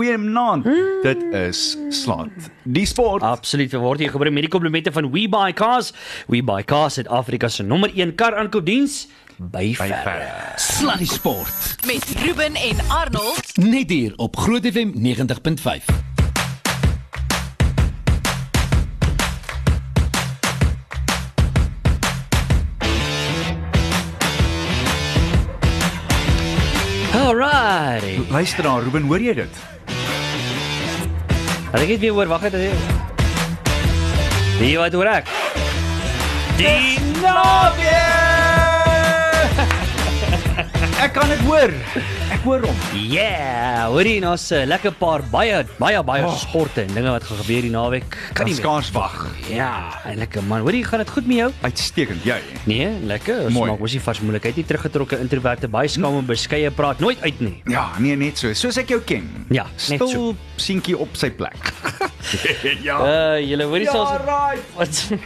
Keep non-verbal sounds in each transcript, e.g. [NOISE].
Goeienaand. Mm. Dit is Slot. Die sport. Absoluut. Word hier gebring met die komplimente van We Buy Cars. We Buy Cars het Afrika se nommer 1 kar aankoopdiens by Ferre. Slot die sport. met Ruben en Arnold. Net hier op Groot FM 90.5. Alright. Luister daar, Ruben, hoor jy dit? Hulle het weer oor wag het hy. Wie wat hoor ek? Die naweek. Ek kan dit hoor. Ek hoor hom. Yeah, hoorie nou 'n lekker paar baie baie baie Oh. sporte en dinge wat gaan gebeur die naweek. Kan nie skaars wag. Ja, en lekker man. Hoorie, gaan dit goed met jou? Uitstekend, jy. Nee, lekker. Ons Mooi. maak mos nie vars moeilikheid nie teruggetrokke introverte baie skaam en beskeie praat nooit uit nie. Ja, nee, net so. Soos ek jou ken. Ja, net Stil seentjie op sy plek. [LAUGHS] [LAUGHS] ja. Uh, julle hoorie Ja, selfs right. wat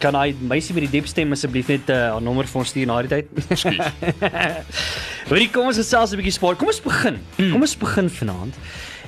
kan hy meisie met die diep stem asseblief net uh, haar nommer vir ons stuur na die tyd? [LAUGHS] [LAUGHS] Hoorie, kom ons gesels 'n bietjie sport. Kom ons begin. Mm. Kom ons begin vanaand.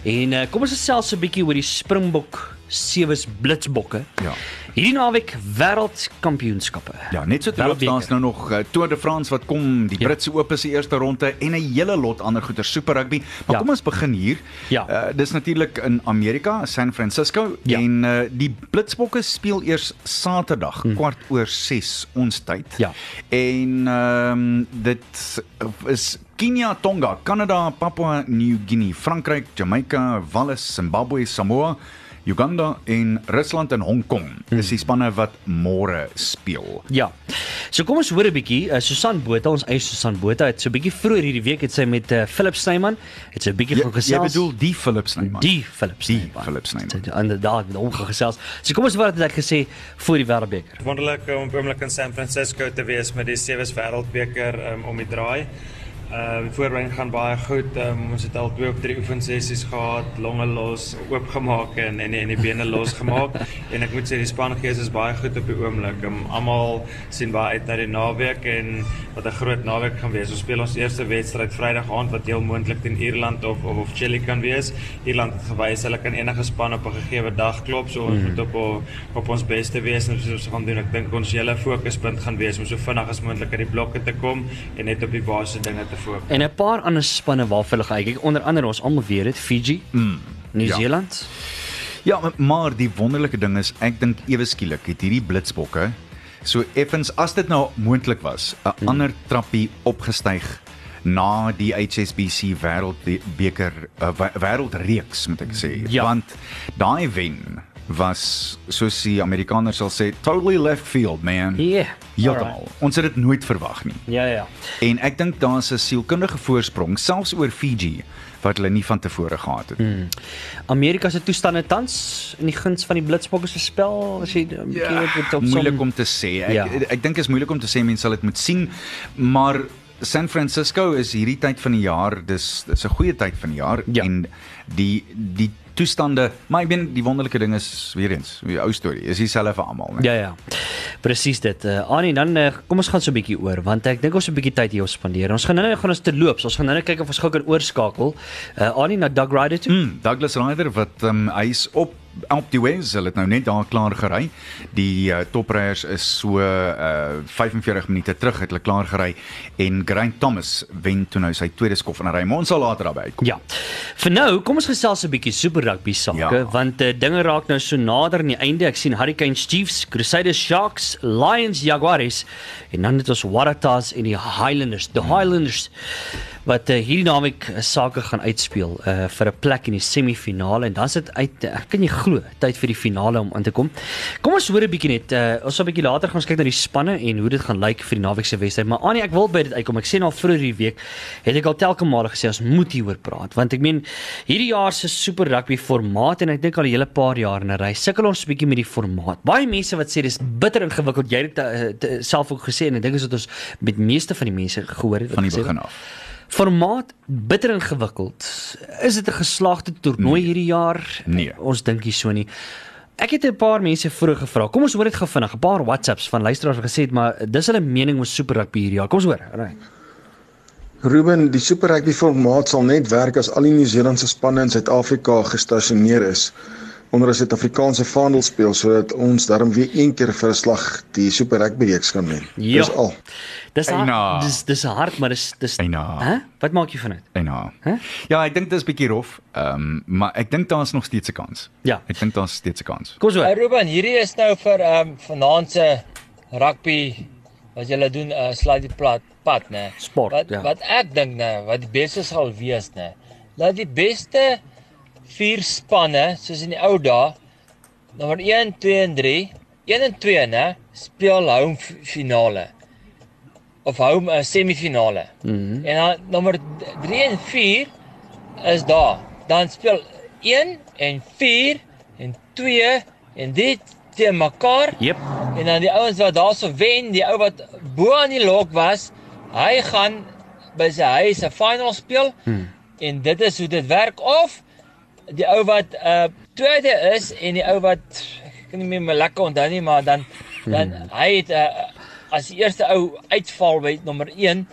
En uh, kom ons gesels 'n bietjie oor die Springbok sewes blitsbokke. Ja. Hierdie naweek wêreldkampioenskappe. Ja, net so terug Wêreldbeker. daar's nou nog uh, Tour de France wat kom, die Ja. Britse Ope se eerste ronde en 'n hele lot ander goeie super rugby. Maar Ja. kom ons begin hier. Ja. Uh, dis natuurlik in Amerika, San Francisco Ja. en uh, die Blitsbokke speel eers Saterdag kwart oor 6 ons tyd. Hmm. Ja. En ehm um, dit is Kenia, Tonga, Kanada, Papua New Guinea, Frankryk, Jamaica, Wallis, Zimbabwe, Samoa, Uganda en Rusland en Hong Kong. Hmm. Dis die spanne wat môre speel. Ja. So kom ons hoor 'n bietjie. Uh, Susan Botha, ons eie Susan Botha het so 'n bietjie vroeër hierdie week het sy met uh, Philip Snyman het sy 'n bietjie gaan jy gesels. bedoel die Philips Snyman. die Philip Die Snyman. Philip Snyman. Sy het inderdaad met hom gesels. So kom ons hoor wat het hy gesê voor die Wêreldbeker. Wonderlik om op oomblik in San Francisco te wees met die Sewees Wêreldbeker um, om die draai. Uh die voorbereiding gaan baie goed. Um, ons het al twee of drie oefensessies gehad, longe los, oopgemaak en en die, en die bene losgemaak. [LAUGHS] en ek moet sê die spangees is baie goed op die oomblik. Um, Almal sien baie uit na die naweek en wat 'n groot naweek gaan wees. Ons speel ons eerste wedstryd Vrydag aand wat heel moontlik teen Ierland of of, of Chili kan wees. Ierland het gewys hulle kan enige span op 'n gegeewe dag klop, so ons moet op o- op ons beste wees en soos ons gaan doen. Ek dink ons hele fokuspunt gaan wees om so vinnig as moontlik uit die blokke te kom en net op die basiese dinge te fokus. En 'n paar ander spanne waarvoor hulle gaan kyk. Onder andere ons almal weet dit Fiji, mm, ja. Nieu-Seeland. Ja, maar- maar die wonderlike ding is ek dink ewe skielik het hierdie blitsbokke so effens as dit nou moontlik was, 'n hmm. ander trappie opgestyg na die HSBC wêreldbeker uh, wê- wêreldreeks moet ek sê Ja. want daai wen was soos die Amerikaners sal sê totally left field man. Yeah. Heeltemal. Ons het dit nooit verwag nie. Ja ja. En ek dink daar's 'n sielkundige voorsprong selfs oor Fiji wat hulle nie van tevore gehad het. Hmm. Amerika se toestande tans in die guns van die blitsbokke se spel, as jy 'n bietjie Ja, op op moeilik om te sê. Ek Ja. ja. ek, ek dink is moeilik om te sê mense sal dit moet sien, maar San Francisco is hierdie tyd van die jaar, dis dis 'n goeie tyd van die jaar Ja. en die die toestande, maar ek meen die wonderlike ding is weer eens, die ou storie, is dieselfde vir almal, né? Ja ja. Presies dit. Uh, Annie, dan uh, kom ons gaan so 'n bietjie oor want ek dink ons het 'n bietjie tyd hier op spandeer. Ons gaan nou gaan ons te loop. Ons gaan nou kyk of ons gou kan oorskakel. Uh, Annie na Doug Ryder toe. Mm, Douglas Ryder wat um, hy is op op die Wes, hulle het nou net daar klaar gery. Die uh, topryers is so uh 45 minute terug het hulle klaar gery en Geraint Thomas wen toe nou sy tweede skof in 'n ry. Maar ons sal later daarby uitkom. Ja. Vir nou, kom ons gesels 'n bietjie super rugby sake Ja. want uh, dinge raak nou so nader aan die einde. Ek sien Hurricanes Chiefs, Crusaders Sharks, Lions Jaguars en dan het ons Waratahs en die Highlanders, the Highlanders wat uh, hierdie naweek uh, sake gaan uitspeel uh, vir 'n plek in die semifinale en dan sit uit uh, kan jy glo tyd vir die finale om aan te kom. Kom ons hoor 'n bietjie net uh, ons sal 'n bietjie later gaan ons kyk na die spanne en hoe dit gaan lyk vir die naweek se wedstryd. Maar Annie, ek wil by dit uitkom. Ek sê nou al vroeër hierdie week het ek al telke male gesê ons moet hieroor praat want ek meen hierdie jaar se super rugby formaat en ek dink al 'n hele paar jaar in 'n ry sukkel ons 'n bietjie met die formaat. Baie mense wat sê dis bitter ingewikkeld. Jy het dit uh, self ook gesê en ek dink is wat ons met meeste van die mense gehoor het wat van die gesê begin het. af. Formaat bitter ingewikkeld. Is dit 'n geslaagde toernooi hierdie jaar? Nee. Ons dink nie so nie. Ek het 'n paar mense vroeg gevra. Kom ons hoor dit gou vinnig. 'n Paar WhatsApps van luisteraars wat gesê het maar dis hulle mening oor Super Rugby hierdie jaar. Kom ons hoor. Right. Ruben, die Super Rugby formaat sal net werk as al die Nieu-Seelandse spanne in Suid-Afrika gestasioneer is onder 'n Suid-Afrikaanse vaandel speel sodat ons daarom weer een keer vir 'n slag die Super Rugby reeks kan wen. Ja. Dis al. Dis Eina. hard, dis dis hard, maar dis dis Eina. Hæ? Wat maak jy van dit? En ja. Hè? Ja, ek dink dit is bietjie rof. Ehm, um, maar ek dink daar's nog steeds 'n kans. Ja. Ek dink daar's steeds 'n kans. Kom so. Hey Ruben, hierdie is nou vir ehm um, vanaand se rugby wat julle doen 'n uh, slide die plat pad nê. Sport, Wat ja. wat ek dink nê, wat die beste sal wees nê. Laat die beste vier spanne soos in die ou dae nommer 1, 2 en 3, 1 en 2 nê, speel home finale of home uh, semifinale. Mm -hmm. En dan nommer 3 en 4 is daar. Dan speel 1 en 4 en 2 en dit teen mekaar. Jep. En dan die ouens wat daarso wen, die ou wat bo aan die lok was, hy gaan by sy huis 'n final speel. Hmm. En dit is hoe dit werk of die ou wat uh tweede is en die ou wat ek kan nie meer my lekker onthou nie, maar dan dan hy het uh, as die eerste ou uitval by nommer 1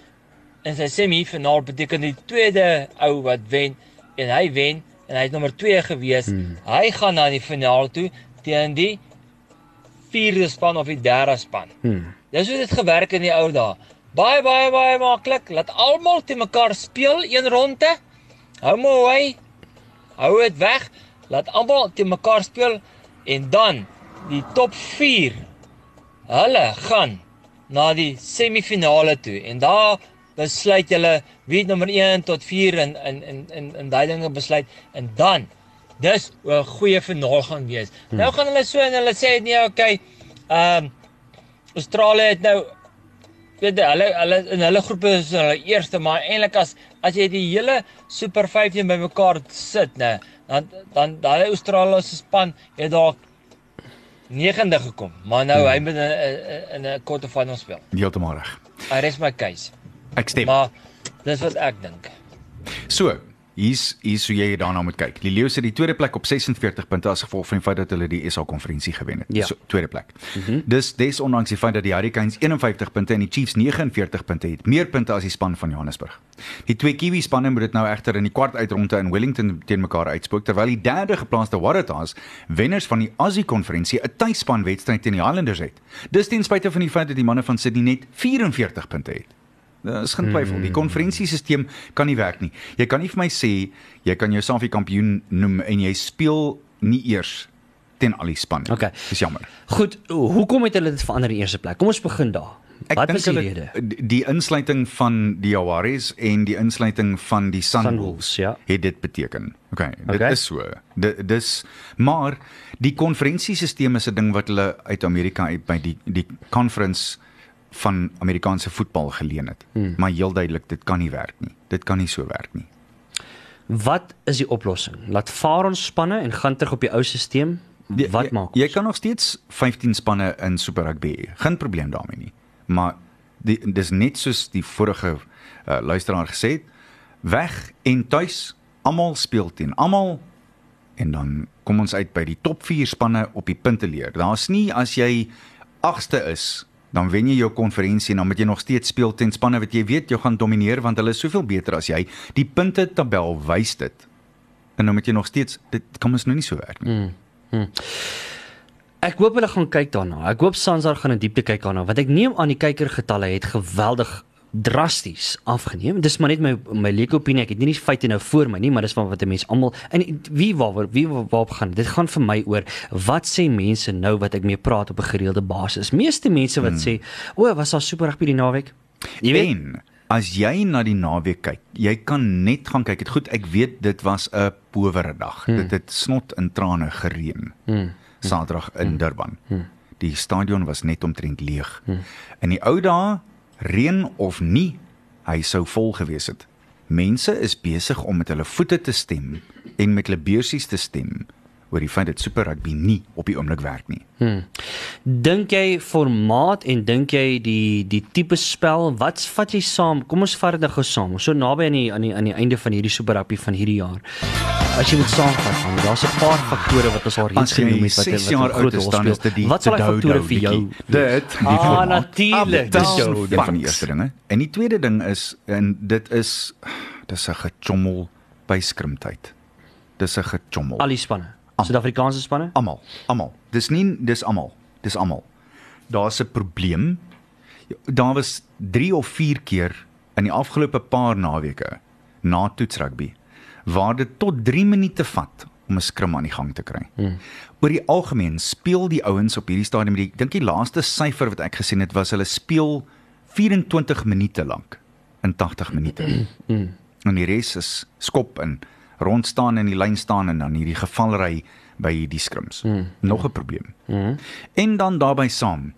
in sy semifinaal beteken die tweede ou wat wen en hy wen en hy het nommer 2 gewees. Hmm. Hy gaan na die finaal toe teen die vierde span of die derde span. Hmm. Dis hoe dit gewerk in die ou dae. Baie baie baie maklik. Laat almal te mekaar speel een ronde. Hou maar away. Hou dit weg. Laat almal te mekaar speel en dan die top 4 hulle gaan na die semifinale toe en daar besluit hulle wie nommer 1 tot 4 in in in in, in daai dinge besluit en dan dis 'n goeie finaal gaan wees. Hmm. Nou gaan hulle so en hulle sê nee, okay. Ehm um, Australië het nou weet jy, hulle hulle in hulle groepe is hulle eerste, maar eintlik as as jy die hele Super 15 bymekaar sit, nê, dan dan daai Australiese span het dalk 9de gekom, maar nou hmm. hy moet in 'n in 'n quarterfinal speel. Heeltemal reg. I rest my case. Ek stem. Maar dis wat ek dink. So, hier's hier's hoe jy daarna moet kyk. Die Leeu's het die tweede plek op 46 punte as gevolg van die feit dat hulle die SA konferensie gewen het. Ja. So, tweede plek. Mm -hmm. Dis desondanks die feit dat die Hurricanes 51 punte en die Chiefs 49 punte het, meer punte as die span van Johannesburg. Die twee Kiwi spanne moet dit nou egter in die kwart uitronde in Wellington teen mekaar uitspook terwyl die derde geplaaste Waratahs wenners van die Aussie konferensie 'n tuisspan wedstryd teen die Highlanders het. Dis ten spyte van die feit dat die manne van Sydney net 44 punte het. Daar is geen twyfel. Die konferensiesisteem kan nie werk nie. Jy kan nie vir my sê jy kan jouself die kampioen noem en jy speel nie eers teen al die spanne. Okay. Dis jammer. Goed, hoekom het hulle dit verander in die eerste plek? Kom ons begin daar. Wat was die rede? die- insluiting van die Jaguares en die insluiting van die Sunwolves Sunwolves, ja. het dit beteken. Okay, dit Okay. is so. Dit dis maar die konferensiesisteem is 'n ding wat hulle uit Amerika uit by die die conference van Amerikaanse voetbal geleen het. Hmm. Maar heel duidelik dit kan nie werk nie. Dit kan nie so werk nie. Wat is die oplossing? Laat vaar ons spanne en gaan terug op die ou stelsel. Wat jy, maak ons? Jy kan nog steeds 15 spanne in Super Rugby. Geen probleem daarmee nie. Maar die dis net soos die vorige uh, luisteraar gesê het, weg en tuis, almal speel teen almal en dan kom ons uit by die top 4 spanne op die punte leer. Daar's nie as jy 8ste is dan wen jy jou konferensie en dan moet jy nog steeds speel teen spanne wat jy weet jy gaan domineer want hulle is soveel beter as jy. Die punte tabel wys dit. En dan moet jy nog steeds dit kan mos nou nie so werk nie. Mm. Ek hoop hulle gaan kyk daarna. Ek hoop Sansar gaan in diepte kyk daarna want ek neem aan die kykergetalle het geweldig drasties afgeneem. Dis maar net my my leuke opinie. Ek het nie die feite nou voor my nie, maar dis van wat 'n mens almal en wie waar wie waarop gaan. Dit gaan vir my oor wat sê mense nou wat ek mee praat op 'n gereelde basis. Meeste mense wat hmm. sê, "O, was daar super rugby die naweek?" Jy weet, En as jy na die naweek kyk, jy kan net gaan kyk. Dit goed, ek weet dit was 'n powere dag. Hmm. Dit het snot in trane gereën. Hmm. Saterdag in Durban. Hmm. Die stadion was net omtrent leeg. Hmm. In die ou dae, reën of nie, hy sou vol gewees het. Mense is besig om met hulle voete te stem en met hulle beursies te stem oor die feit dat Super Rugby nie op die oomblik werk nie. Dink jy formaat en dink jy die die tipe spel, wat vat jy saam? Kom ons vat dit nou gou saam. So naby aan die aan die aan die einde van hierdie Super Rugby van hierdie jaar. As jy moet saamvat, man, daar's 'n paar faktore wat ons al reeds genoem het wat 6 wat jaar oud is, dan is dit die Wat sal daai te faktore vir jou? Dit, die Ah, formaat. natuurlijk, Dis jou jou van die eerste dinge. En die tweede ding is en dit is dis 'n gechommel by skrimtyd. Dis 'n gechommel. Al die spanne. Suid-Afrikaanse spanne? Almal, almal. Dis nie dis almal. Dis almal. Daar's 'n probleem. Daar was 3 of 4 keer in die afgelope paar naweke na toetsrugby waar dit tot 3 minute vat om 'n skrim aan die gang te kry. Hmm. Oor die algemeen speel die ouens op hierdie stadium, ek dink die laaste syfer wat ek gesien het was hulle speel 24 minute lank in 80 minute. Hmm. En die res is skop in rond staan in die lyn staan en dan hierdie gevalry by die skrims. Mm. Nog 'n probleem. Mm. En dan daarbey saam.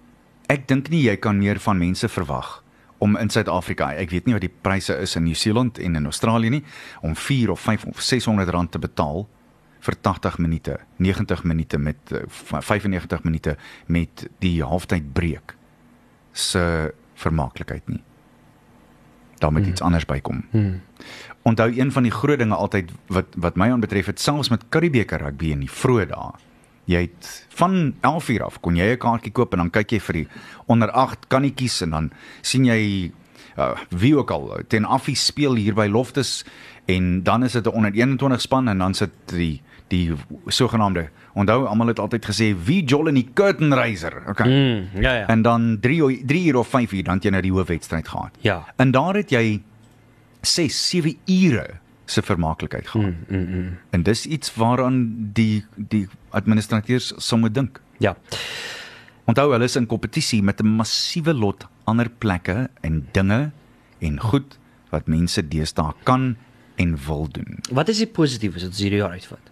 Ek dink nie jy kan meer van mense verwag om in Suid-Afrika, ek weet nie wat die pryse is in Nieu-Seeland en in Australië nie, om 4 of 5 of 600 rand te betaal vir 80 minute, 90 minute met eh, 95 minute met die halftyd breek se vermaaklikheid nie. Daar moet iets anders bykom. Hmm. Onthou een van die groot dinge altyd wat wat my aanbetref het selfs met Curriebeeker rugby in die vroeë dae. Jy het van 11 uur af kon jy 'n kaartjie koop en dan kyk jy vir die onder 8 kannetjies en dan sien jy uh, wie ook al ten affie speel hier by Loftus en dan is dit 'n onder 21 span en dan sit die die sogenaamde onthou almal het altyd gesê wie jol in die curtain raiser okay Mm, ja ja. en dan 3 3 uur of 5 uur dan het jy nou die hoofwedstryd gehad. Ja. En daar het jy 6, 7 ure se vermaaklikheid gehad. Mm, mm, mm. En dis iets waaraan die die administrateurs sou moet dink. Ja. Onthou hulle is in kompetisie met 'n massiewe lot ander plekke en dinge en goed wat mense deesdae kan en wil doen. Wat is die positiefs wat ons hierdie jaar uitvat?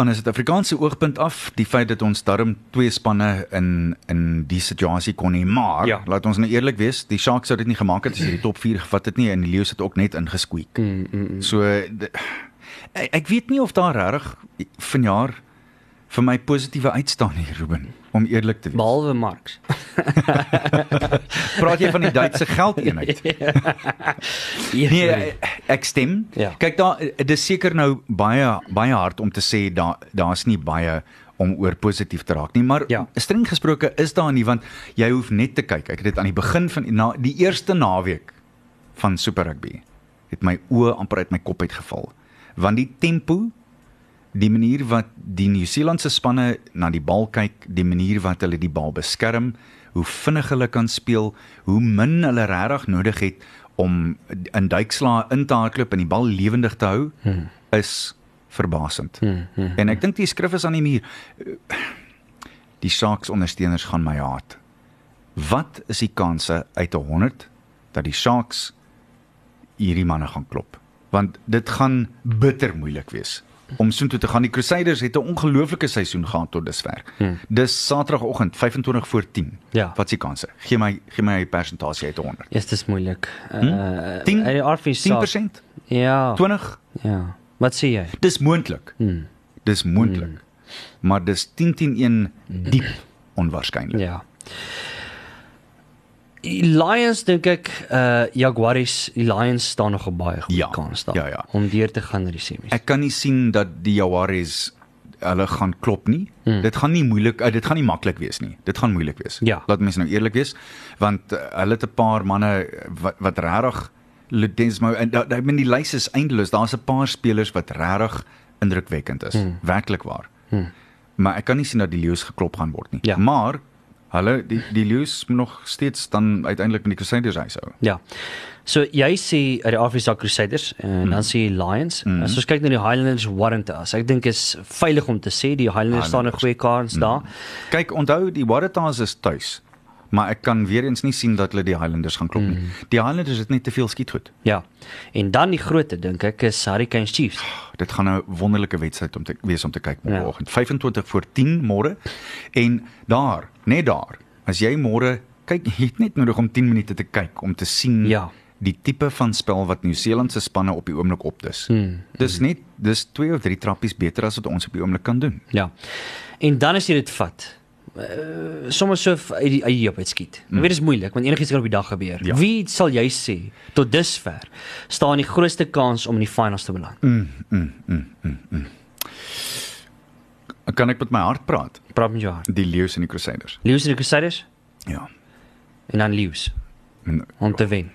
Van 'n Suid-Afrikaanse oogpunt af, die feit dat ons darm twee spanne in in die situasie kon hê, maar Ja. laat ons nou eerlik wees, die Sharks sou dit nie gemaak het as jy die top 4 gevat het nie en die Lions het ook net ingesqueak. Mm, mm, mm. So ek, ek weet nie of daar regtig vanjaar vir my positiewe uitstaan hier, Ruben, om eerlik te wees. Behalwe Marx. Praat jy van die Duitse geldeenheid? [LAUGHS] Nee, ek- ek stem. Ja. Kyk daar dis seker nou baie baie hard om te sê daar daar's nie baie om oor positief te raak nie, maar Ja. streng gesproke is daar nie want jy hoef net te kyk. Ek het dit aan die begin van na die eerste naweek van Super Rugby het my oë amper uit my kop uitgeval. Want die tempo die manier wat die Nieu-Seelandse spanne na die bal kyk, die manier wat hulle die bal beskerm, hoe vinnig hulle kan speel, hoe min hulle regtig nodig het om in duikslae in te hardloop en die bal lewendig te hou, hmm. is verbasend. Hmm, hmm, en ek dink die skrif is aan die muur. Die Sharks ondersteuners gaan my haat. Wat is die kanse uit 'n 100 dat die Sharks hierdie manne gaan klop? Want dit gaan bitter moeilik wees om soontoe te gaan. Die Crusaders het 'n ongelooflike seisoen gehad tot dusver. Hmm. Dis Saterdagoggend 25 voor 10. Ja. Wat die kanse? Gee my gee my 'n persentasie uit 100. Ja, dit is moeilik. Uh, Hm? 10? uit die RV saak- 10%? Ja. 20? Ja. Wat sê jy? Dis moontlik. Hmm. Dis moontlik. Hmm. Maar dis 10 teen 1 diep onwaarskynlik. Ja. Die Lions dink ek uh Jaguares, die Lions staan nog 'n baie goeie Ja, kans daar ja, ja. om deur te gaan na die semis. Ek kan nie sien dat die Jaguars hulle gaan klop nie. Hmm. Dit gaan nie moeilik, uh, dit gaan nie maklik wees nie. Dit gaan moeilik wees. Ja. Laat mense nou eerlik wees, want uh, hulle het 'n paar manne wat wat regtig Ledesmo en da- ek meen die lys is eindeloos. Daar's 'n paar spelers wat regtig indrukwekkend is. Hmm. Werklik waar. Hmm. Maar ek kan nie sien dat die Lions geklop gaan word nie. Ja. Maar hulle die die moet nog steeds dan uiteindelik met die Crusaders huishou. Ja. So jy sê uit die Afrika Crusaders en mm. dan sê jy Lions. Mm. As ons kyk na die Highlanders Waratahs, ek dink is veilig om te sê die Highlanders staan 'n goeie kans mm. daar. Kyk, onthou die Waratahs is tuis. Maar ek kan weer eens nie sien dat hulle die Highlanders gaan klop nie. Mm. Die Highlanders het net te veel skietgoed. Ja. En dan die grootte dink ek is Hurricanes Chiefs. Dit gaan 'n wonderlike wedstryd om te wees om te kyk môreoggend. Ja. 25 voor 10 môre. En daar, net daar, as jy môre kyk, jy het net nodig om 10 minute te kyk om te sien Ja. die tipe van spel wat Nieu-Seeland se spanne op die oomblik opdis. Hmm. Dis net dis twee of drie trappies beter as wat ons op die oomblik kan doen. Ja. En dan as jy dit vat, uh, soms so f- uit die uit die heup uitskiet. Mm. Ek weet dit is moeilik want enigiets kan op die dag gebeur. Ja. Wie sal jy sê tot dusver staan die grootste kans om in die finals te beland? Mm. Kan ek met my hart praat? Praat met jou hart. Die Lions en die Crusaders. Lions en die Crusaders Ja. en dan Lions om te wen.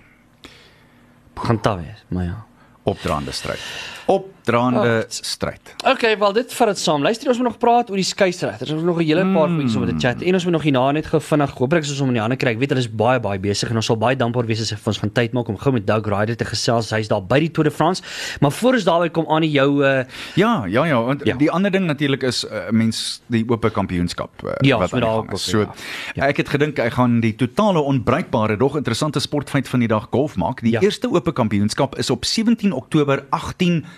Gaan daar wees, maar ja. opdraande stryd. Opdraande stryd. Okay, wel dit vat dit saam. Luister, ons moet nog praat oor die skeieregters. Ons het nog 'n hele paar mm. om te chat en ons moet nog hierna net gou vinnig hooplik as ons hom in die hande kry. Ek weet hulle is baie baie besig en ons sal baie dankbaar wees as hy vir ons gaan tyd maak om gou met Doug Ryder te gesels. Hy's daar by die Tour de France. Maar voor ons daarby kom aan die jou uh, Ja, ja, ja, want Ja. ja. die ander ding natuurlik is uh, mens die oop kampioenskap uh, Ja, wat daar ook is. op, So ja. ek het gedink ek gaan die totale onbruikbare dog interessante sportfeit van die dag golf maak. Die Ja. ja. eerste oop kampioenskap is op 17 Oktober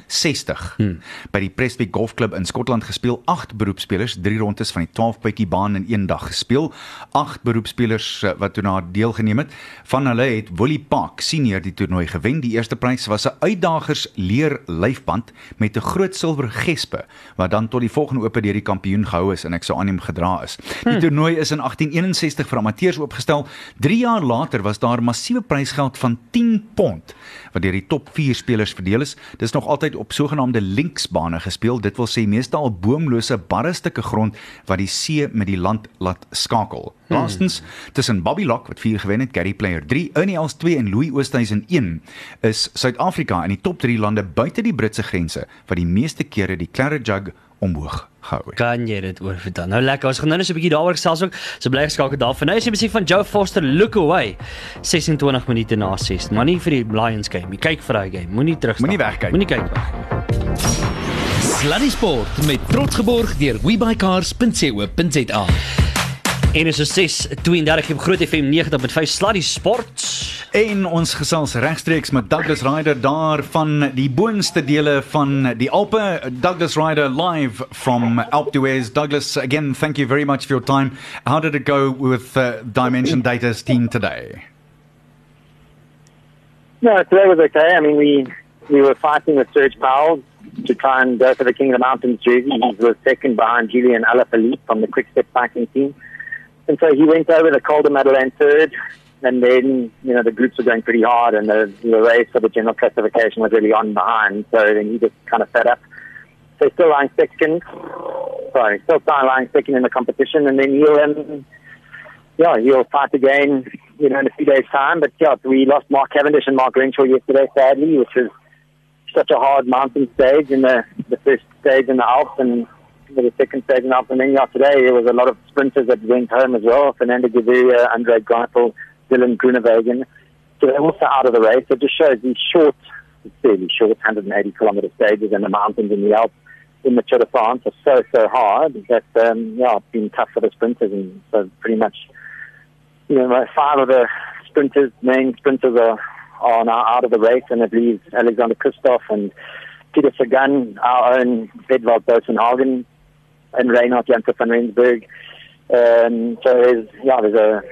1860 hmm. by die Presby Golf Club in Skotland gespeel. 8 beroepspelers, 3 rondes van die 12 bytjie baan in een dag gespeel. 8 beroepspelers uh, wat toe na deelgeneem het. Van hulle het Willie Park senior die toernooi gewen. Die eerste prys was 'n uitdagers leer lyfband met 'n groot silwer gespe wat dan tot die volgende ope deur die kampioen gehou is en ek sou aanneem gedra is. Die hmm. toernooi is in 1861 vir amateurs oopgestel. 3 jaar later was daar massiewe prysgeld van 10 pond wat deur die top 4 spelers verdeel is. Dis nog altyd op sogenaamde linksbane gespeel. Dit wil sê meestal boomlose barre stukke grond wat die see met die land laat skakel. Laastens tussen Bobby Lock wat 4 gewen het, Gary Player 3, Ernie Els 2 en Louis Oosthuizen 1 is Suid-Afrika in die top 3 lande buite die Britse grense wat die meeste kere die Claret Jug omhoog gehou het. kan jy dit oorvertel. Nou lekker. Ons gaan nou net so 'n bietjie daaroor gesels ook. So bly geskakel daarvan. Nou is die musiek van Joe Foster Look Away. 26 minute na 6. Maar nie vir die Lions game. nie. Kyk vir daai game. Moenie terug Moenie wegkyk. Moenie kyk weg. Sluddy Sport met trots geborg deur webycars.co.za. En is so 6:32 op Groot FM 90.5 Sluddy Sport. En ons gesels regstreeks met Douglas Ryder daar van die boonste dele van die Alpe. Douglas Ryder live from Alpe d'Huez. Douglas, again, thank you very much for your time. How did it go with uh, Dimension Data's team today? No, today was okay. I mean, we we were fighting with Serge Powell to try and go for the King of the Mountains jersey. He was second behind Julian Alaphilippe from the Quick Step Cycling team. And so he went over the Calder Madeleine third, and then, you know, the groups were going pretty hard, and the, the race for the general classification was really on behind, so then he just kind of fed up. So he's still lying second, sorry, still lying second in the competition, and then he'll, um, yeah, he'll fight again, you know, in a few days' time. But yeah, we lost Mark Cavendish and Mark Renshaw yesterday, sadly, which was such a hard mountain stage in the, the first stage in the Alps and the second stage in the Alps. And then yeah, today there was a lot of sprinters that went home as well. Fernando Gaviria, Andre Greipel, Dylan Groenewegen. So they're also out of the race. It just shows these short, fairly short 180 kilometer stages in the mountains in the Alps in the Tour de France are so, so hard that, um, yeah, it's been tough for the sprinters. And so pretty much, you know, five of the sprinters, main sprinters are, are now out of the race and it leaves Alexander Kristoff and Peter Sagan, our own Edvald Bosenhagen and Reinhard Janssen van Rensburg. Um, so there's, yeah, there's a,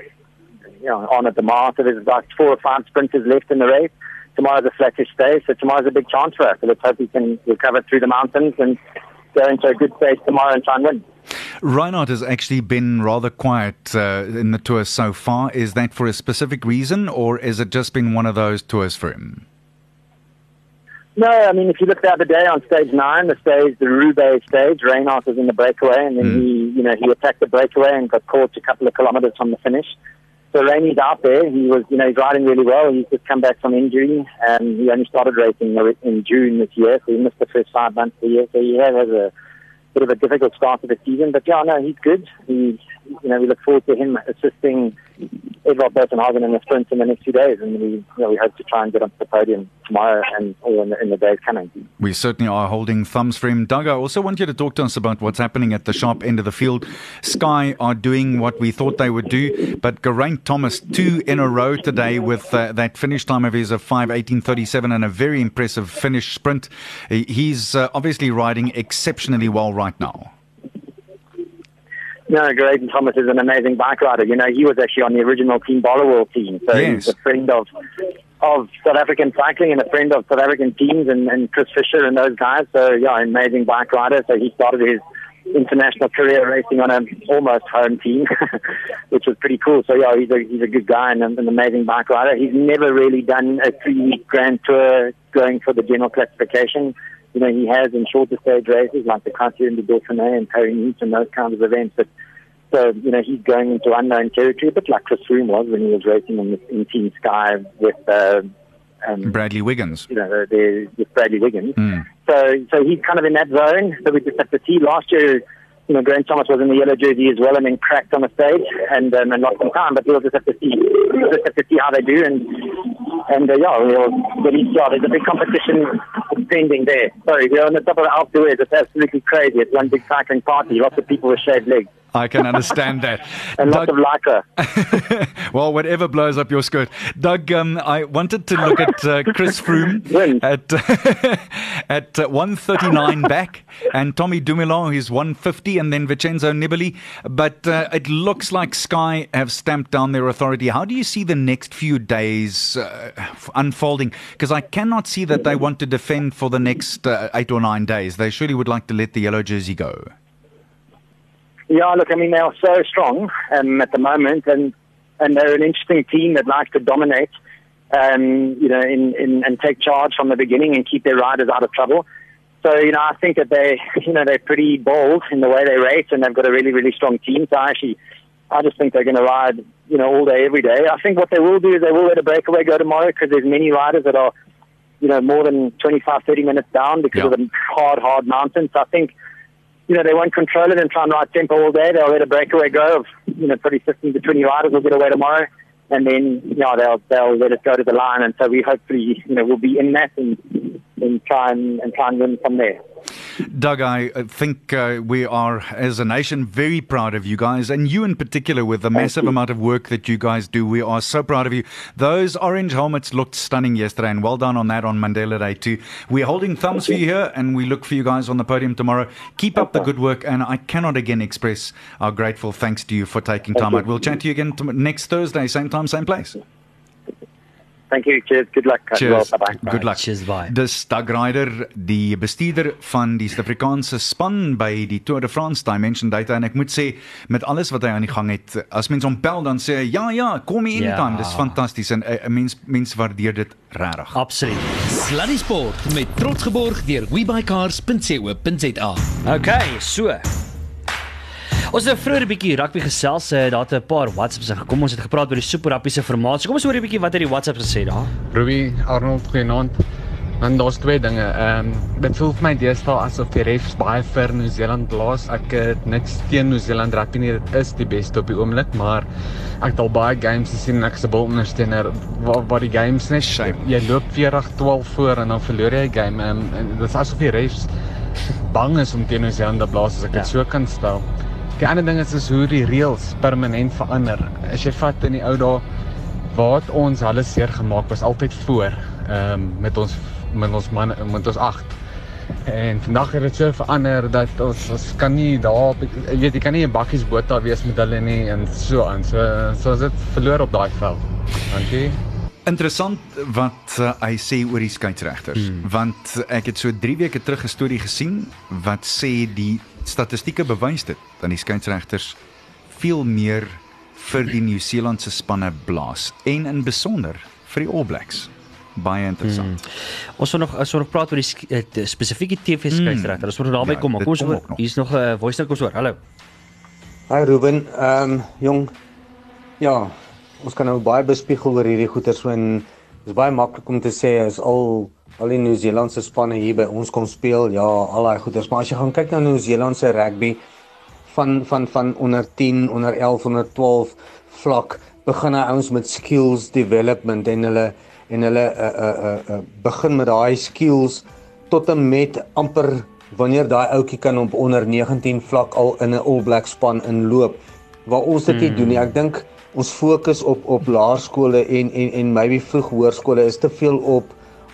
you know, on at the mark. So there's about four or five sprinters left in the race. Tomorrow's a flattish day, so tomorrow's a big chance for us. So let's hope we can recover through the mountains and go into a good stage tomorrow and try and win. Reinhardt has actually been rather quiet uh, in the tour so far. Is that for a specific reason, or is it just been one of those tours for him? No, I mean, if you look the other day on stage nine, the stage, the Roubaix stage, Reinhardt was in the breakaway, and then Mm. he, you know, he attacked the breakaway and got caught a couple of kilometers from the finish. So Rainey's out there. He was, you know, he's riding really well. He's just come back from injury, and he only started racing in June this year, so he missed the first five months of the year. So he has a bit of a difficult start to the season, but yeah, no, he's good. He, you know, we look forward to him assisting Edvard Bosenhagen in the sprint in the next few days, and we, you know, we hope to try and get up to the podium tomorrow and in the, in the days coming. We certainly are holding thumbs for him. Doug, I also want you to talk to us about what's happening at the sharp end of the field. Sky are doing what we thought they would do, but Geraint Thomas, two in a row today with uh, that finish time of his of 5.18.37 and a very impressive finish sprint. He's uh, obviously riding exceptionally well right now. No, Graydon Thomas is an amazing bike rider. You know, he was actually on the original Team Bollerwall team, so Yes. he's a friend of of South African cycling and a friend of South African teams and, and Chris Fisher and those guys. So yeah, amazing bike rider. So he started his international career racing on an almost home team, [LAUGHS] which was pretty cool. So yeah, he's a he's a good guy and an amazing bike rider. He's never really done a three week grand tour going for the general classification. You know, he has in shorter stage races like the Criterium de Dauphiné and Paris Nice and those kinds of events. But so you know, he's going into unknown territory, a bit like Chris Froome was when he was racing in, in Team Sky with. Uh, um, Bradley Wiggins. You know, the, with Bradley Wiggins. Mm. So, so he's kind of in that zone. So we just have to see. Last year, you know, Grant Thomas was in the yellow jersey as well and then cracked on the stage and um, and lost some time. But we'll just have to see. We'll just have to see how they do and and uh, yeah, we'll. He's, yeah, there's a big competition pending there. Sorry, we're on the top of the Alpe It's absolutely crazy. It's one big cycling party. Lots of people with shaved legs. I can understand that. [LAUGHS] and lots of lycra. [LAUGHS] well, whatever blows up your skirt. Doug, um, I wanted to look at uh, Chris Froome [LAUGHS] at at uh, 139 back, and Tommy Dumoulin who's 150, and then Vincenzo Nibali. But uh, it looks like Sky have stamped down their authority. How do you see the next few days uh, unfolding? Because I cannot see that they want to defend for the next uh, eight or nine days. They surely would like to let the yellow jersey go. Yeah, look, I mean, they are so strong um, at the moment, and and they're an interesting team that likes to dominate, um, you know, in, in and take charge from the beginning and keep their riders out of trouble. So, you know, I think that they, [LAUGHS] you know, they're pretty bold in the way they race, and they've got a really, really strong team. So, I actually, I just think they're going to ride, you know, all day, every day. I think what they will do is they will let a breakaway go tomorrow because there's many riders that are, you know, more than 25, 30 minutes down because yeah. of the hard, hard mountains. So I think you know, they won't control it and try and ride tempo all day. They'll let a breakaway go of, you know, probably 15 to 20 riders will get away tomorrow. And then, you know, they'll, they'll let it go to the line. And so we hopefully, you know, we'll be in that and, and try and, and try and win from there. Doug, I think uh, we are, as a nation, very proud of you guys, and you in particular, with the massive amount of work that you guys do. We are so proud of you. Those orange helmets looked stunning yesterday, and well done on that on Mandela Day, too. We're holding thumbs for you here, and we look for you guys on the podium tomorrow. Keep up the good work, and I cannot again express our grateful thanks to you for taking time out. We'll chat to you again next Thursday, same time, same place. Thank you. Cheers. Good luck. Cheers. Well, bye-bye. Good luck. Cheers, bye. Dis Doug Ryder, die bestuurder van die Suid-Afrikaanse span by die Tour de France Dimension Data en ek moet sê met alles wat hy aan die gang het, as mens hom bel dan sê hy ja ja, kom hier in dan. Ja. Dis fantasties en 'n uh, mens mens waardeer dit regtig. Absoluut. Sluddy Sport met trots geborg deur webycars.co.za. Okay, so. Ons het vroeër 'n bietjie rugby gesels, uh, daar het 'n paar WhatsApps gekom. Ons het gepraat oor die Super Rugby se formaat. So kom ons hoor 'n bietjie wat het die WhatsApp gesê daar. Ruby Arnold genoem. En daar's twee dinge. Ehm um, dit voel vir my deesdae asof die refs baie vir New Zealand blaas. Ek het niks teen New Zealand rugby nie. Dit is die beste op die oomblik, maar ek het al baie games gesien en ek se bil ondersteuner waar waar die games net Shame. jy loop 40-12 voor en dan verloor jy 'n game. Ehm um, dit is asof die refs bang is om teen New Zealand te blaas as ek dit ja. so kan stel. Die ander ding is is hoe die reëls permanent verander. As jy vat in die ou dae waar ons alles seer gemaak was altyd voor ehm um, met ons met ons man met ons 8. En vandag het dit so verander dat ons ons kan nie daar jy weet jy kan nie 'n bakkies boot daar wees met hulle nie en so aan. So so is dit verloor op daai veld. Dankie. Interessant wat uh, hy sê oor die skeieregters hmm. want ek het so 3 weke terug 'n storie gesien wat sê die statistieke bewys dit dat die skeieregters veel meer vir die Nieu-Seelandse spanne blaas en in besonder vir die All Blacks baie interessant. Hmm. Ons wil nog ons wil nog praat oor die, eh, die spesifieke TV skeieregter. Hmm. Ons moet daarby ja, kom, kom ons hoor. Hier's nog 'n uh, voice note kom ons hoor. Hallo. Hi Ruben, ehm um, jong. Ja, ons kan nou baie bespiegel oor hierdie goeie so en dit is baie maklik om te sê as al al die Nieu-Seelandse spanne hier by ons kom speel. Ja, al daai goeders, maar as jy gaan kyk na Nieu-Seelandse rugby van van van onder 10, onder 11, onder 12 vlak, begin hy ouens met skills development en hulle en hulle uh uh uh, uh begin met daai skills tot en met amper wanneer daai ouetjie kan op onder 19 vlak al in 'n All Black span inloop waar ons dit nie hmm. doen nie. Ek dink ons fokus op op laerskole en en en maybe vroeg hoërskole is te veel op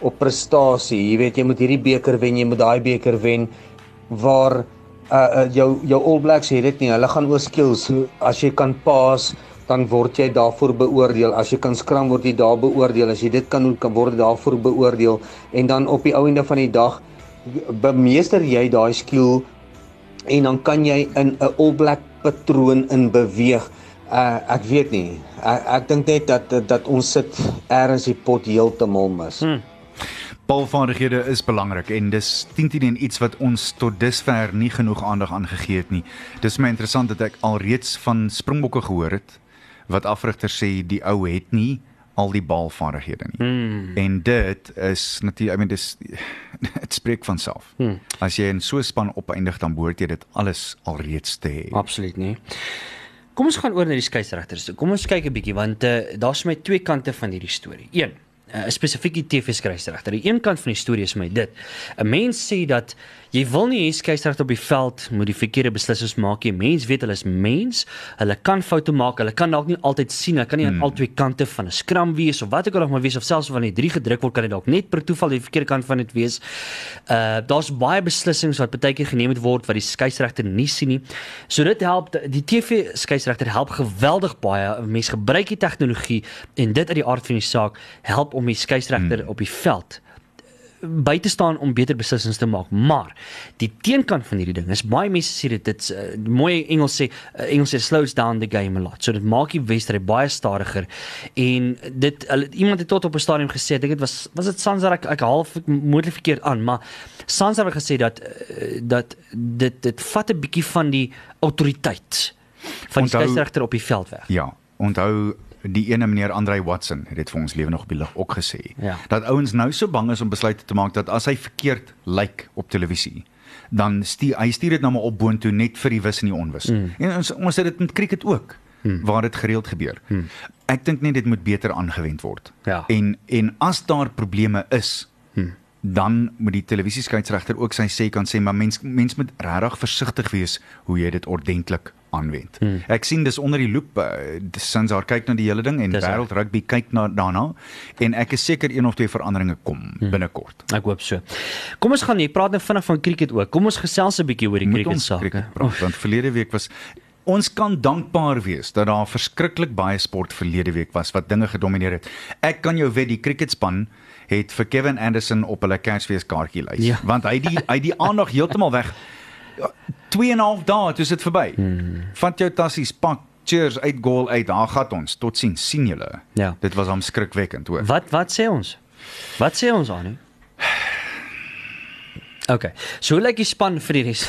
op prestasie. Jy weet jy moet hierdie beker wen, jy moet daai beker wen waar uh, uh jou jou All Blacks het dit nie. Hulle gaan oor skills. As jy kan pas, dan word jy daarvoor beoordeel. As jy kan skram word jy daar beoordeel. As jy dit kan doen, kan word daarvoor beoordeel en dan op die ou einde van die dag bemeester jy daai skill en dan kan jy in 'n All Black patroon in beweeg. Uh, ek weet nie. Ek, ek dink net dat dat ons sit eers die pot heeltemal mis. Hmm. Balvaardighede is belangrik en dis 10 en iets wat ons tot dusver nie genoeg aandag aan gegee het nie. Dis my interessant dat ek alreeds van Springbokke gehoor het wat afrigters sê die ou het nie al die balvaardighede nie. Hmm. En dit is natuurlik I mean dis [LAUGHS] dit spreek van self. Hmm. As jy in so 'n span opeindig dan behoort jy dit alles alreeds te hê. Absoluut nie. Kom ons gaan oor na die skeieregters. Kom ons kyk 'n bietjie want uh, daar's my twee kante van hierdie storie. 1 uh, spesifieke TV-skeieregter. Die een kant van die storie is my dit. 'n Mens sê dat Jy wil nie hê skeieregter op die veld moet die verkeerde besluissings maak nie. Mense weet hulle is mens. Hulle kan foute maak. Hulle kan dalk nie altyd sien. Hulle kan nie aan hmm. albei kante van 'n skram wees of wat ook al nog maar wees of selfs wanneer drie gedruk word kan dit dalk net per toeval die verkeerde kant van dit wees. Uh daar's baie besluissings wat baie keer geneem word wat die skeieregter nie sien nie. So dit help die TV skeieregter help geweldig baie. Mense gebruik die tegnologie en dit uit die aard van die saak help om die skeieregter hmm. op die veld by te staan om beter beslissings te maak. Maar die teenkant van hierdie ding is baie mense sê dit dit's uh, mooi Engels sê uh, Engels sê slows down the game a lot. So dit maak die wedstryd baie stadiger en dit uh, iemand het tot op 'n stadium gesê, ek dink dit was was dit Sansa ek, ek half moontlik verkeerd aan, maar Sansa het gesê dat uh, dat dit dit vat 'n bietjie van die autoriteit van die skeieregter op die veld weg. Ja, onthou die ene meneer Andrei Watson het dit vir ons lewe nog op die lig ook gesê ja. dat ouens nou so bang is om besluite te maak dat as hy verkeerd lyk op televisie dan stuur hy stuur dit nou maar op boontoe net vir die wis en die onwis. Mm. En ons ons het dit met cricket ook mm. waar dit gereeld gebeur. Mm. Ek dink net dit moet beter aangewend word. Ja. En en as daar probleme is mm dan moet die televisieskeieregter ook sy sê kan sê maar mens mens moet regtig versigtig wees hoe jy dit ordentlik aanwend. Hmm. Ek sien dis onder die loop uh, sins haar kyk na die hele ding en wêreld rugby kyk na daarna en ek is seker een of twee veranderinge kom hmm. binnekort. Ek hoop so. Kom ons gaan nie praat net vinnig van cricket ook. Kom ons gesels 'n bietjie oor die cricket saak. Want verlede week was Ons kan dankbaar wees dat daar verskriklik baie sport verlede week was wat dinge gedomeineer het. Ek kan jou weet die cricketspan het vir Kevin Anderson op hulle Kersfees kaartjie lys, ja. want hy die hy die aandag [LAUGHS] heeltemal weg 2 en 'n half dae toe dit verby. Hmm. Vat jou tassies, pak, cheers uit goal uit. Daar gaan ons. Totsiens. sien julle. Ja. Dit was hom skrikwekkend, hoor. Wat wat sê ons? Wat sê ons aan nie? Okay. So lyk die span vir die res.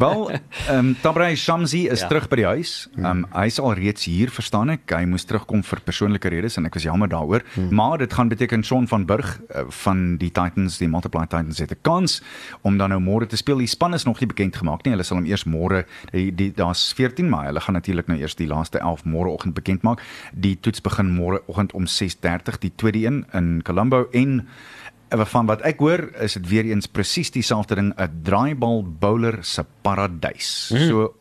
Wel, ehm um, Tabray Shamsi is ja. terug by die huis. Ehm um, hy is al reeds hier, verstaan ek. Hy moes terugkom vir persoonlike redes en ek was jammer daaroor. Hmm. Maar dit gaan beteken Shaun van Burg uh, van die Titans, die Multiply Titans het 'n kans om dan nou môre te speel. Die span is nog nie bekend gemaak nie. Hulle sal hom eers môre die, die daar's 14 maar hulle gaan natuurlik nou eers die laaste 11 môreoggend bekend maak. Die toets begin môreoggend om 6:30, die tweede een in Colombo en van wat ek hoor is dit weer eens presies dieselfde ding 'n draaibal bowler se paradys. Mm. So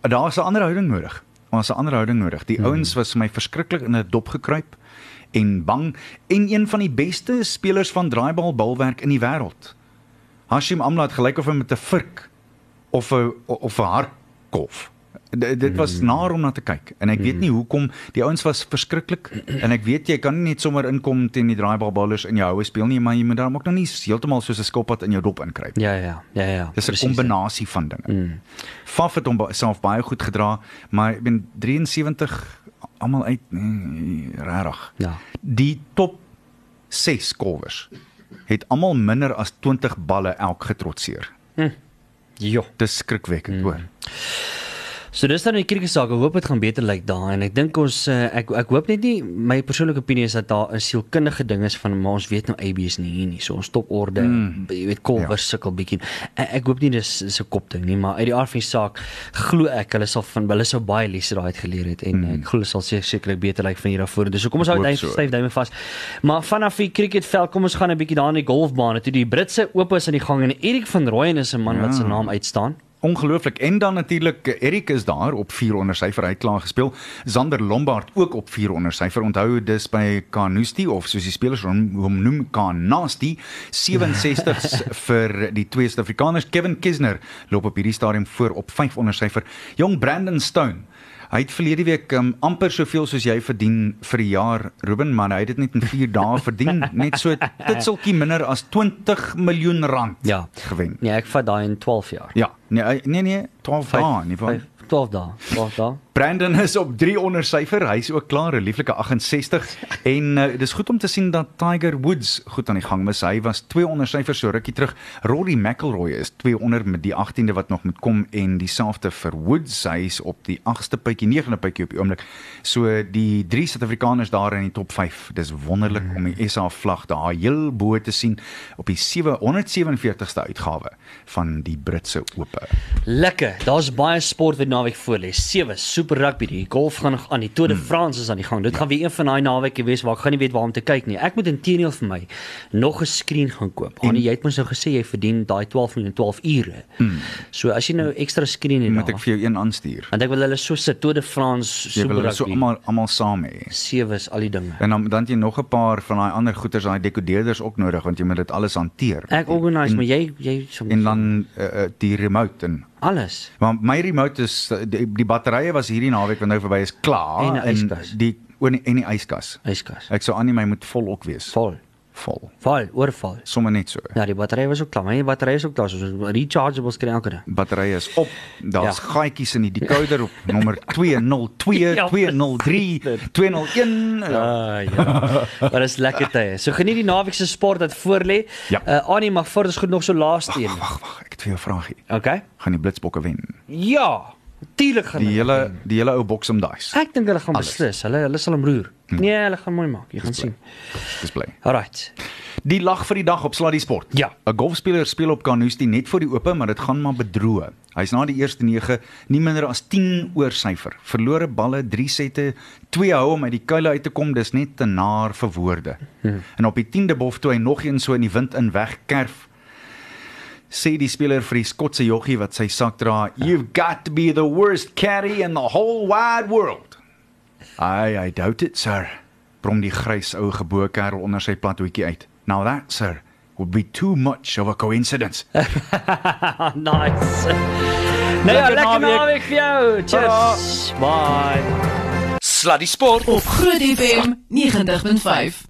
daar's 'n ander houding nodig. Ons 'n ander houding nodig. Die mm. ouens was vir my verskriklik in 'n dop gekruip en bang en een van die beste spelers van draaibal bowlwerk in die wêreld. Hashim Amla het gelyk of hy met 'n vurk of 'n of 'n hartkolf D dit was mm. naar om na te kyk en ek weet mm. nie hoekom die ouens was verskriklik en ek weet jy kan nie net sommer inkom teen die draaibal ballers in jou houe speel nie maar jy moet dan ook nog nie heeltemal soos 'n skilpad in jou dop inkruip. Ja ja ja ja. Dis 'n kombinasie van dinge. Mm. Faf het hom self baie goed gedra maar ek ben 73 almal uit nee, rarig. Ja. Die top 6 scorers het almal minder as 20 balle elk getrotseer. Mm. Jo, dis skrikwekkend hoor. So dis dan die krieke saak. Ek hoop dit gaan beter lyk like daar en ek dink ons uh, ek ek hoop net nie my persoonlike opinie is dat daar 'n sielkundige ding is van maar ons weet nou AB is nie hier nie. So ons stop orde. Mm. Jy weet Kolwer ja. sukkel bietjie. Ek, ek hoop nie dis dis 'n kop ding nie, maar uit die aard van die saak glo ek hulle sal van hulle sou baie lesse daai uit geleer het en mm. ek glo sal sekerlik beter lyk like van hier af vorentoe. So kom ons hou net so. styf duime vas. Maar vanaf die cricketveld kom ons gaan 'n bietjie daar in die golfbaan. Toe die Britse Ope is aan die gang en Erik van Rooyen is 'n man ja. wat se naam uitstaan ongelooflik. En dan natuurlik Erik is daar op 4 onder syfer hy klaar gespeel. Zander Lombard ook op 4 onder syfer. Onthou dis by Kanusti of soos die spelers hom, hom noem Kanasti 67s [LAUGHS] vir die twee Suid-Afrikaners. Kevin Kisner loop op hierdie stadium voor op 5 onder syfer. Jong Brandon Stone Hy het verlede week um, amper soveel soos jy verdien vir 'n jaar, Ruben, maar hy het dit net in 4 dae [LAUGHS] verdien, net so titseltjie minder as 20 miljoen rand Ja. gewen. Nee, ek vat daai in 12 jaar. Ja, nee nee nee, 12 dae, nie van 12 dae. 12 dae. Brandon is op 3 onder syfer. Hy's ook klaar, 'n lieflike 68 en uh, [LAUGHS] dis goed om te sien dat Tiger Woods goed aan die gang is. Hy was 2 onder syfer so rukkie terug. Rory McIlroy is 2 onder met die 18de wat nog moet kom en dieselfde vir Woods. Hy's op die 8ste puitjie, 9de puitjie op die oomblik. So die drie Suid-Afrikaners daar in die top 5. Dis wonderlik om die SA vlag daar heel bo te sien op die 747ste uitgawe van die Britse Ope. Lekker. Daar's baie sport wat naweek voor lê. Sewe super rugby, die golf gaan aan, die Tour de France is aan die gang. Dit gaan weer een van daai naweke wees waar ek gaan nie weet waar om te kyk nie. Ek moet intedeel vir my nog 'n skerm gaan koop. Annie, jy het mos nou gesê jy verdien daai 12 miljoen in 12 ure. So as jy nou ekstra skerm het, Moet ek vir jou een aanstuur? want ek wil hulle so sit Tour de France Jy super wil hulle so rugby. almal almal saam hê. Sewe is al die dinge. En dan dan jy nog 'n paar van daai ander goeders, daai dekodeerders ook nodig want jy moet dit alles hanteer. Ek organise, maar jy jy soms en dan uh, die remote en alles. maar my remote is die, die batterye was hierdie naweek wat nou verby is klaar En 'n yskas. die o en die yskas. Yskas. Ek sou aan nie my moet vol ook wees. Vol. Vol. Val, oorval. Sommige net so. Ja, die battery was ook klaar. My battery is ook klaar. So rechargeables kry elke dag. Batterye is op. Daar's Ja. gaatjies in die decoder op nommer [LAUGHS] 202, Ja, 203, 201. Ja. Ah ja. Maar dis lekker tye. So geniet die naweek se sport wat voor lê. Ja. Uh Annie mag voor ons goed nog so laaste een. Wag, wag, ek het vir jou 'n vraagie. Okay? Gaan die Blitsbokke wen? Ja. Natuurlik gaan Die hele die hele ou boksem dice. Ek dink hulle gaan Alles. beslis. Hulle hulle sal hom roer. Nee, hulle gaan mooi maak. Jy gaan sien. Dis bly. Alright. Die lag vir die dag op Sluddy Sport. Ja. 'n Golfspeler speel op Carnoustie net voor die ope, maar dit gaan maar bedroe. Hy's na die eerste 9 nie minder as 10 oor syfer. Verlore balle, 3 sette, 2 hou om uit die kuile uit te kom, dis net te naar vir woorde. Hmm. En op die 10de bof toe hy nog een so in die wind in wegkerf, sê die speler vir die Skotse joggie wat sy sak dra, "You've got to be the worst caddy in the whole wide world." I I doubt it, sir. Brom die grys ou geboue kerel onder sy plathoetjie uit. Now that, sir, would be too much of a coincidence. [LAUGHS] nice. Nou ja, Lekker naweek. naweek vir jou. Cheers. Bye. Sluddy Sport Op Groot FM 90.5.